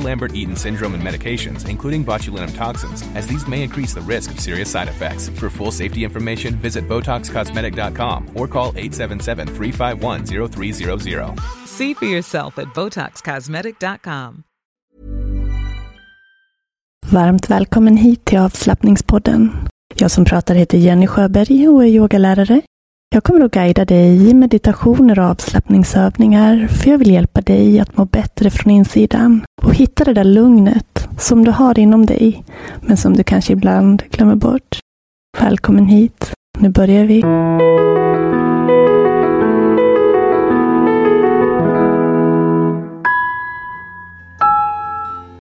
Lambert-Eaton syndrome and medications, including botulinum toxins, as these may increase the risk of serious side effects. For full safety information, visit BotoxCosmetic.com or call 877-351-0300. See for yourself at BotoxCosmetic.com. Varmt välkommen hit till avslappningspodden. Jag som pratar heter Jenny Sjöberg och är yogalärare. Jag kommer att guida dig i meditationer och avslappningsövningar för jag vill hjälpa dig att må bättre från insidan och hitta det där lugnet som du har inom dig men som du kanske ibland glömmer bort. Välkommen hit. Nu börjar vi.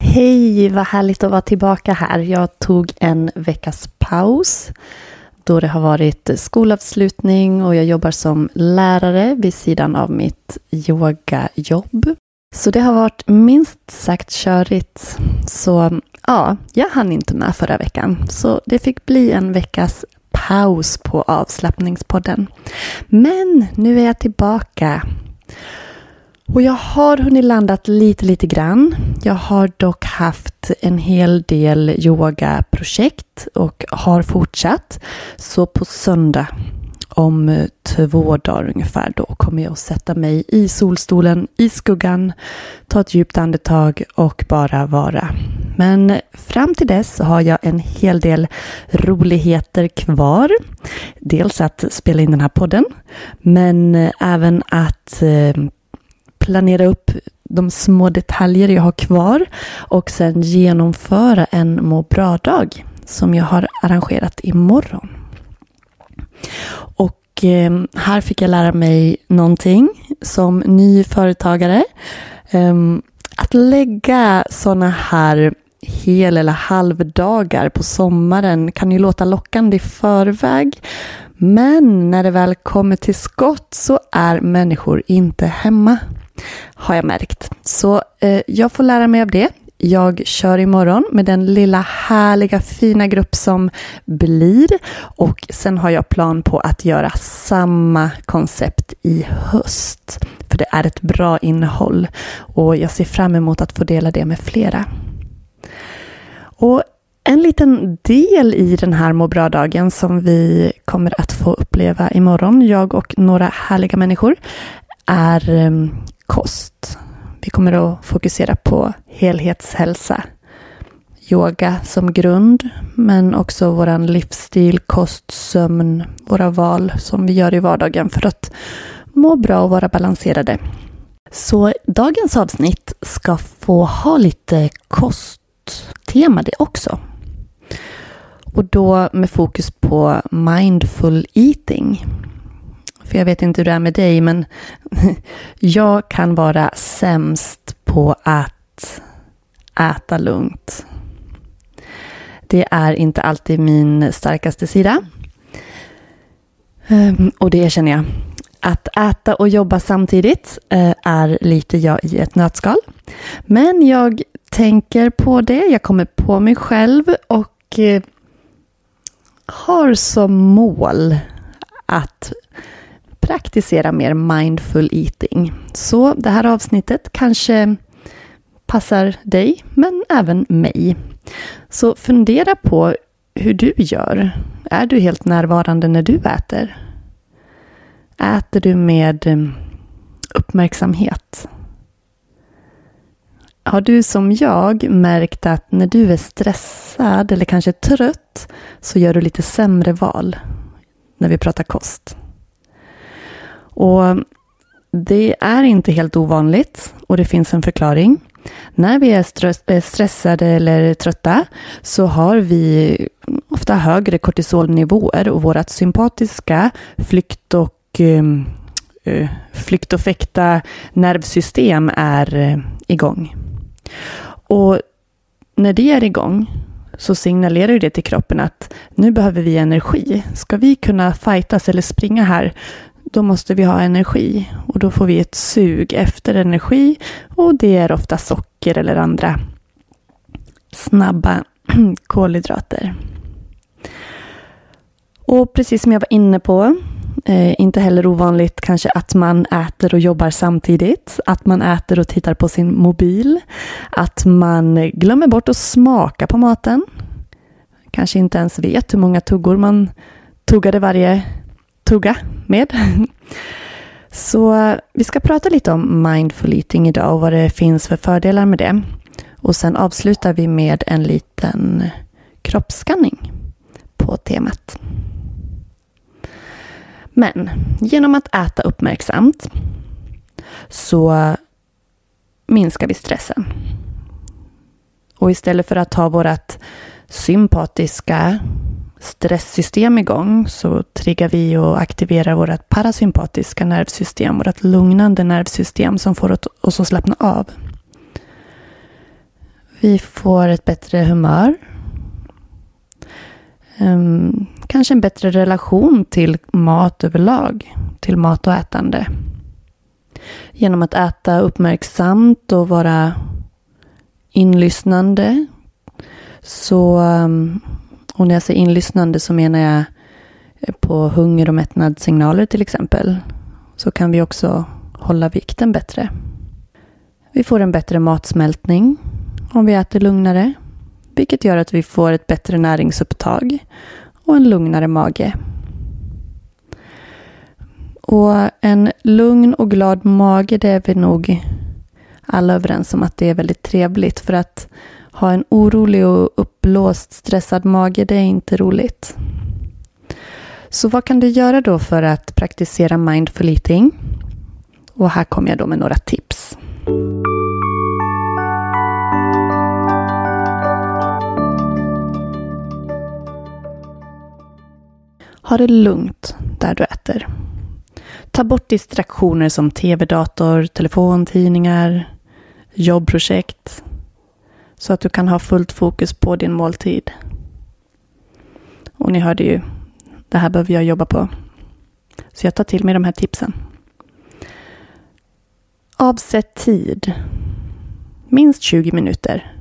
Hej, vad härligt att vara tillbaka här. Jag tog en veckas paus då det har varit skolavslutning och jag jobbar som lärare vid sidan av mitt yogajobb. Så det har varit minst sagt körigt. Så ja, jag hann inte med förra veckan. Så det fick bli en veckas paus på avslappningspodden. Men nu är jag tillbaka. Och jag har hunnit landat lite, lite grann. Jag har dock haft en hel del yogaprojekt och har fortsatt. Så på söndag om eh, två dagar ungefär då kommer jag att sätta mig i solstolen i skuggan, ta ett djupt andetag och bara vara. Men fram till dess har jag en hel del roligheter kvar. Dels att spela in den här podden, men eh, även att eh, planera upp de små detaljer jag har kvar och sen genomföra en må bra-dag som jag har arrangerat imorgon. Och eh, här fick jag lära mig någonting som ny företagare. Eh, att lägga sådana här hel eller halvdagar på sommaren kan ju låta lockande i förväg. Men när det väl kommer till skott så är människor inte hemma har jag märkt. Så eh, jag får lära mig av det. Jag kör imorgon med den lilla härliga fina grupp som blir och sen har jag plan på att göra samma koncept i höst. För det är ett bra innehåll och jag ser fram emot att få dela det med flera. Och en liten del i den här må bra-dagen som vi kommer att få uppleva imorgon, jag och några härliga människor, är ehm, kost. Vi kommer att fokusera på helhetshälsa. Yoga som grund, men också våran livsstil, kost, sömn, våra val som vi gör i vardagen för att må bra och vara balanserade. Så dagens avsnitt ska få ha lite kosttema det också. Och då med fokus på mindful eating. För jag vet inte hur det är med dig, men jag kan vara sämst på att äta lugnt. Det är inte alltid min starkaste sida. Ehm, och det erkänner jag. Att äta och jobba samtidigt eh, är lite jag i ett nötskal. Men jag tänker på det, jag kommer på mig själv och eh, har som mål att praktisera mer mindful eating. Så det här avsnittet kanske passar dig, men även mig. Så fundera på hur du gör. Är du helt närvarande när du äter? Äter du med eh, uppmärksamhet? Har du som jag märkt att när du är stressad eller kanske trött så gör du lite sämre val när vi pratar kost? Och det är inte helt ovanligt och det finns en förklaring. När vi är eh, stressade eller trötta så har vi ofta högre kortisolnivåer och vårt sympatiska flykt och eh, eh, flykt och fäkta nervsystem är igång. Och när det är igång så signalerar det till kroppen att nu behöver vi energi. Ska vi kunna fightas eller springa här, då måste vi ha energi. Och då får vi ett sug efter energi. Och det är ofta socker eller andra snabba kolhydrater. Och precis som jag var inne på, eh, inte heller ovanligt kanske att man äter och jobbar samtidigt, att man äter och tittar på sin mobil, att man glömmer bort att smaka på maten, kanske inte ens vet hur många tuggor man tuggade varje tugga med. Så vi ska prata lite om mindful eating idag och vad det finns för fördelar med det. Och sen avslutar vi med en liten kroppsskanning på temat. Men genom att äta uppmärksamt så minskar vi stressen. Och istället för att ta vårt sympatiska stresssystem igång så triggar vi och aktiverar vårt parasympatiska nervsystem, vårt lugnande nervsystem som får oss att slappna av. Vi får ett bättre humör. Ehm, kanske en bättre relation till mat överlag, till mat och ätande. Genom att äta uppmärksamt och vara inlyssnande så ehm, och när jag säger inlyssnande så menar jag eh, på hunger och mättnadssignaler till exempel. Så kan vi också hålla vikten bättre. Vi får en bättre matsmältning om vi äter lugnare, vilket gör att vi får ett bättre näringsupptag och en lugnare mage. Och en lugn och glad mage, det är vi nog alla överens om att det är väldigt trevligt för att ha en orolig och uppblåst stressad mage, det är inte roligt. Så vad kan du göra då för att praktisera mindful eating? Och här kommer jag då med några tips. Ha det lugnt där du äter. Ta bort distraktioner som tv, dator, telefon, tidningar, jobbprojekt, så att du kan ha fullt fokus på din måltid. Och ni hörde ju, det här behöver jag jobba på. Så jag tar till mig de här tipsen. Avsätt tid. Minst 20 minuter.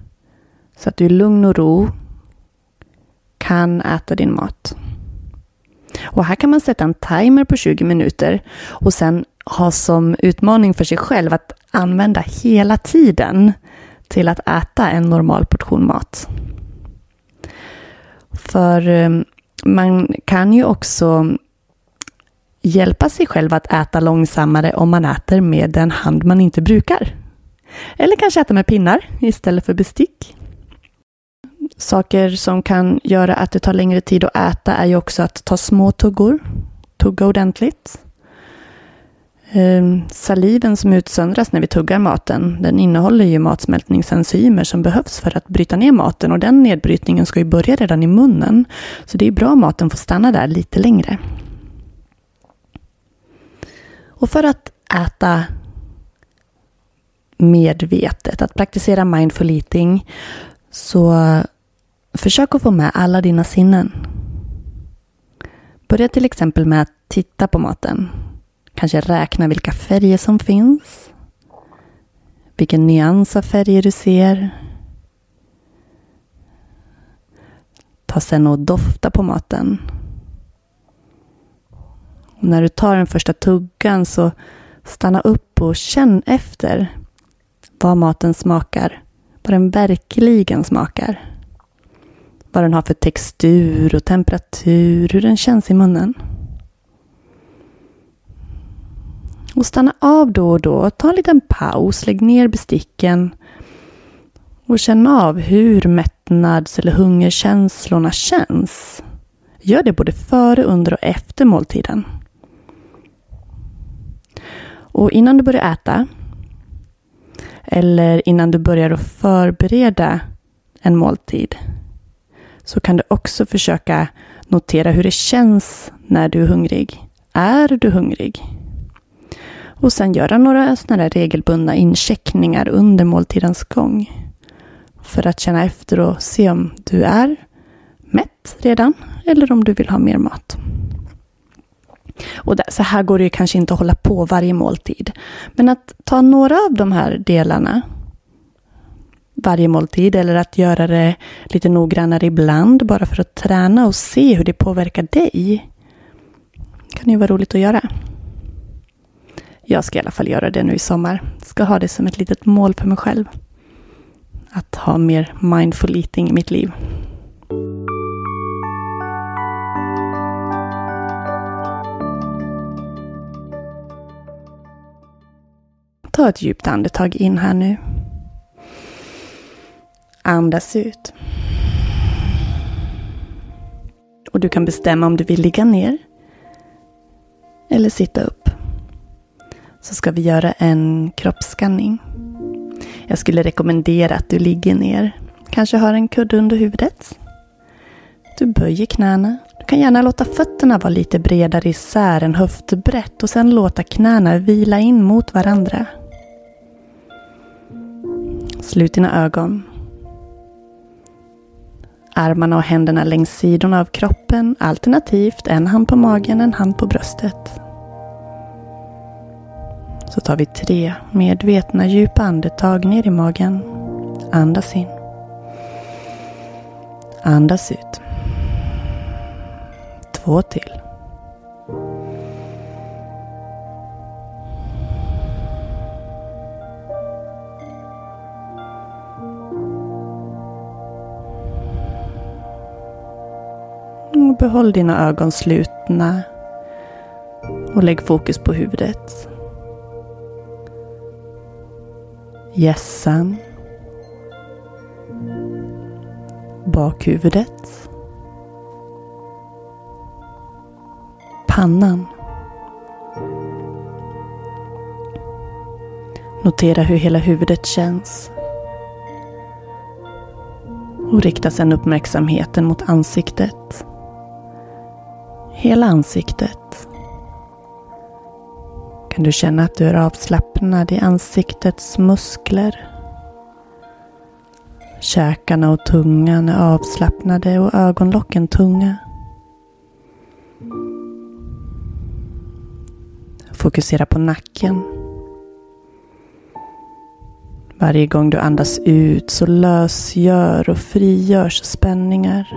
Så att du i lugn och ro kan äta din mat. Och här kan man sätta en timer på 20 minuter och sen ha som utmaning för sig själv att använda hela tiden till att äta en normal portion mat. För eh, man kan ju också hjälpa sig själv att äta långsammare om man äter med den hand man inte brukar. Eller kanske äta med pinnar istället för bestick. Saker som kan göra att det tar längre tid att äta är ju också att ta små tuggor, tugga ordentligt. Ehm, saliven som utsöndras när vi tuggar maten, den innehåller ju matsmältningsenzymer som behövs för att bryta ner maten och den nedbrytningen ska ju börja redan i munnen. Så det är bra om maten får stanna där lite längre. Och för att äta medvetet, att praktisera mindful eating, så försök att få med alla dina sinnen. Börja till exempel med att titta på maten. Kanske räkna vilka färger som finns. Vilken nyans av färger du ser. Ta sen och dofta på maten. Och när du tar den första tuggan så stanna upp och känn efter vad maten smakar. Vad den verkligen smakar. Vad den har för textur och temperatur, hur den känns i munnen. Och stanna av då och då. Ta en liten paus. Lägg ner besticken. Och känn av hur mättnads eller hungerkänslorna känns. Gör det både före, under och efter måltiden. Och innan du börjar äta. eller innan du börjar att förbereda en måltid så kan du också försöka notera hur det känns när du är hungrig. Är du hungrig? Och sen göra några såna där regelbundna incheckningar under måltidens gång. För att känna efter och se om du är mätt redan eller om du vill ha mer mat. Och där, så här går det ju kanske inte att hålla på varje måltid. Men att ta några av de här delarna varje måltid eller att göra det lite noggrannare ibland bara för att träna och se hur det påverkar dig. Det kan ju vara roligt att göra. Jag ska i alla fall göra det nu i sommar. Ska ha det som ett litet mål för mig själv. Att ha mer mindful eating i mitt liv. Ta ett djupt andetag in här nu. Andas ut. Och du kan bestämma om du vill ligga ner eller sitta upp. Så ska vi göra en kroppsskanning. Jag skulle rekommendera att du ligger ner. Kanske har en kudde under huvudet. Du böjer knäna. Du kan gärna låta fötterna vara lite bredare isär än höftbrett och sen låta knäna vila in mot varandra. Slut dina ögon. Armarna och händerna längs sidorna av kroppen alternativt en hand på magen, en hand på bröstet. Så tar vi tre medvetna djupa andetag ner i magen. Andas in. Andas ut. Två till. Behåll dina ögon slutna och lägg fokus på huvudet. Hjässan. Bakhuvudet. Pannan. Notera hur hela huvudet känns. Och rikta sedan uppmärksamheten mot ansiktet. Hela ansiktet. Kan du känna att du är avslappnad i ansiktets muskler? Käkarna och tungan är avslappnade och ögonlocken tunga. Fokusera på nacken. Varje gång du andas ut så lösgör och frigörs spänningar.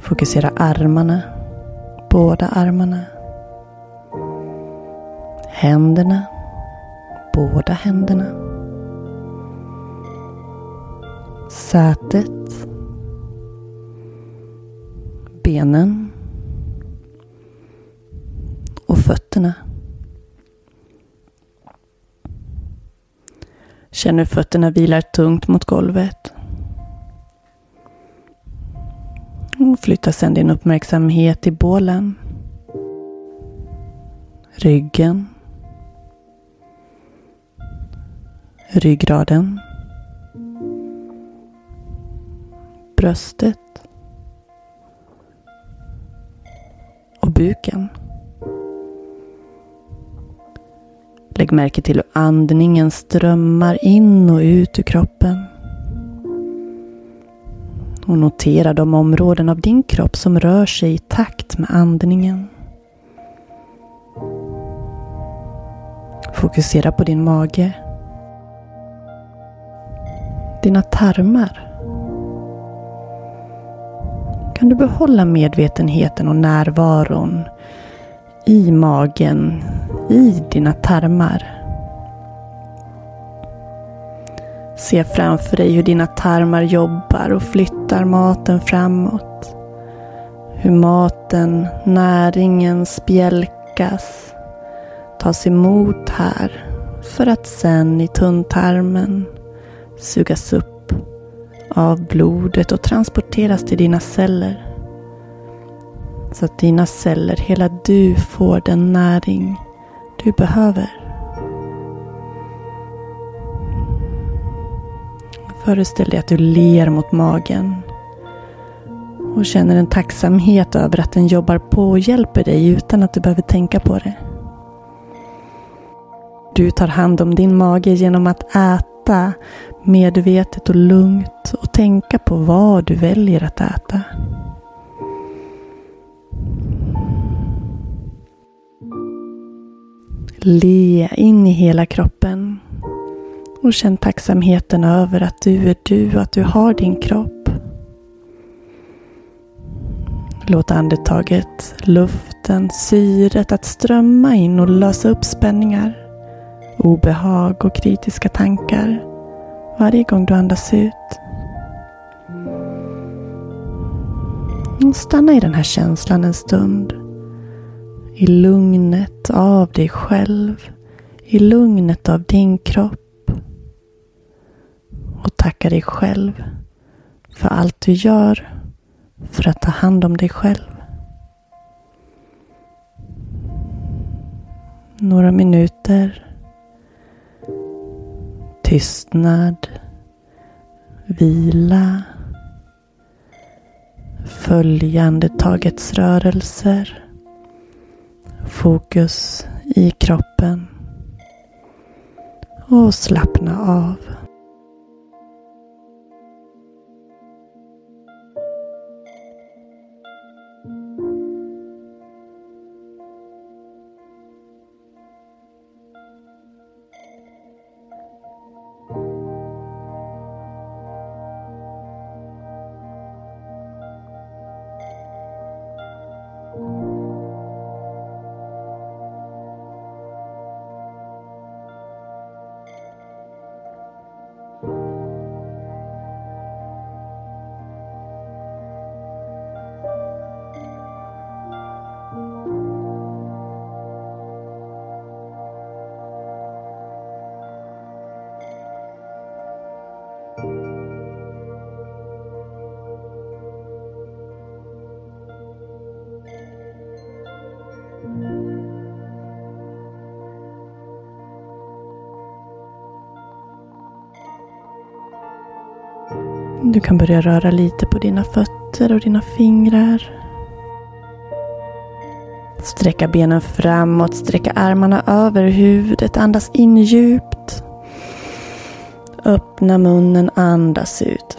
Fokusera armarna, båda armarna. Händerna, båda händerna. Sätet. Benen. Och fötterna. Känn hur fötterna vilar tungt mot golvet. Flytta sedan din uppmärksamhet till bålen. Ryggen. Ryggraden. Bröstet. Och buken. Lägg märke till hur andningen strömmar in och ut ur kroppen. Och notera de områden av din kropp som rör sig i takt med andningen. Fokusera på din mage. Dina tarmar. Kan du behålla medvetenheten och närvaron i magen, i dina tarmar? Se framför dig hur dina tarmar jobbar och flyttar maten framåt. Hur maten, näringen spjälkas, tas emot här för att sen i tunntarmen sugas upp av blodet och transporteras till dina celler. Så att dina celler, hela du, får den näring du behöver. Föreställ dig att du ler mot magen och känner en tacksamhet över att den jobbar på och hjälper dig utan att du behöver tänka på det. Du tar hand om din mage genom att äta medvetet och lugnt och tänka på vad du väljer att äta. Le in i hela kroppen och känn tacksamheten över att du är du och att du har din kropp. Låt andetaget, luften, syret att strömma in och lösa upp spänningar, obehag och kritiska tankar varje gång du andas ut. Och stanna i den här känslan en stund. I lugnet av dig själv. I lugnet av din kropp. Och tacka dig själv för allt du gör för att ta hand om dig själv. Några minuter. Tystnad. Vila. Följ andetagets rörelser. Fokus i kroppen. Och slappna av. Du kan börja röra lite på dina fötter och dina fingrar. Sträcka benen framåt, sträcka armarna över huvudet, andas in djupt. Öppna munnen, andas ut.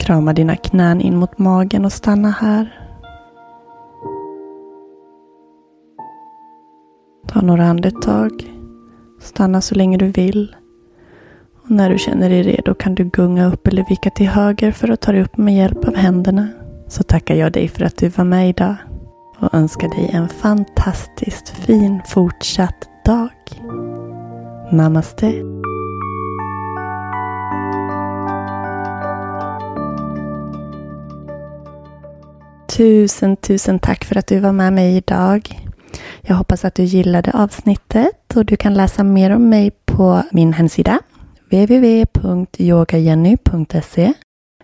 Krama dina knän in mot magen och stanna här. Ta några andetag. Stanna så länge du vill. Och när du känner dig redo kan du gunga upp eller vicka till höger för att ta dig upp med hjälp av händerna. Så tackar jag dig för att du var med idag och önskar dig en fantastiskt fin fortsatt dag. Namaste. Tusen, tusen tack för att du var med mig idag. Jag hoppas att du gillade avsnittet och du kan läsa mer om mig på min hemsida www.yogajenny.se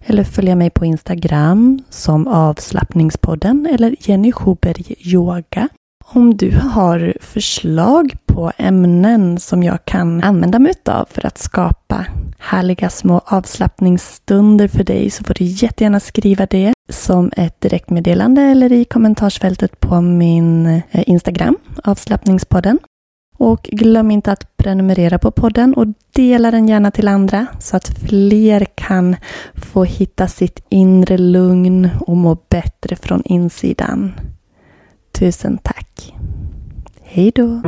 eller följa mig på Instagram som avslappningspodden eller Jenny Schuberg Yoga. Om du har förslag på ämnen som jag kan använda mig av för att skapa härliga små avslappningsstunder för dig så får du jättegärna skriva det som ett direktmeddelande eller i kommentarsfältet på min eh, Instagram, avslappningspodden. Och glöm inte att prenumerera på podden och dela den gärna till andra så att fler kan få hitta sitt inre lugn och må bättre från insidan. Tusen tack. Hej då!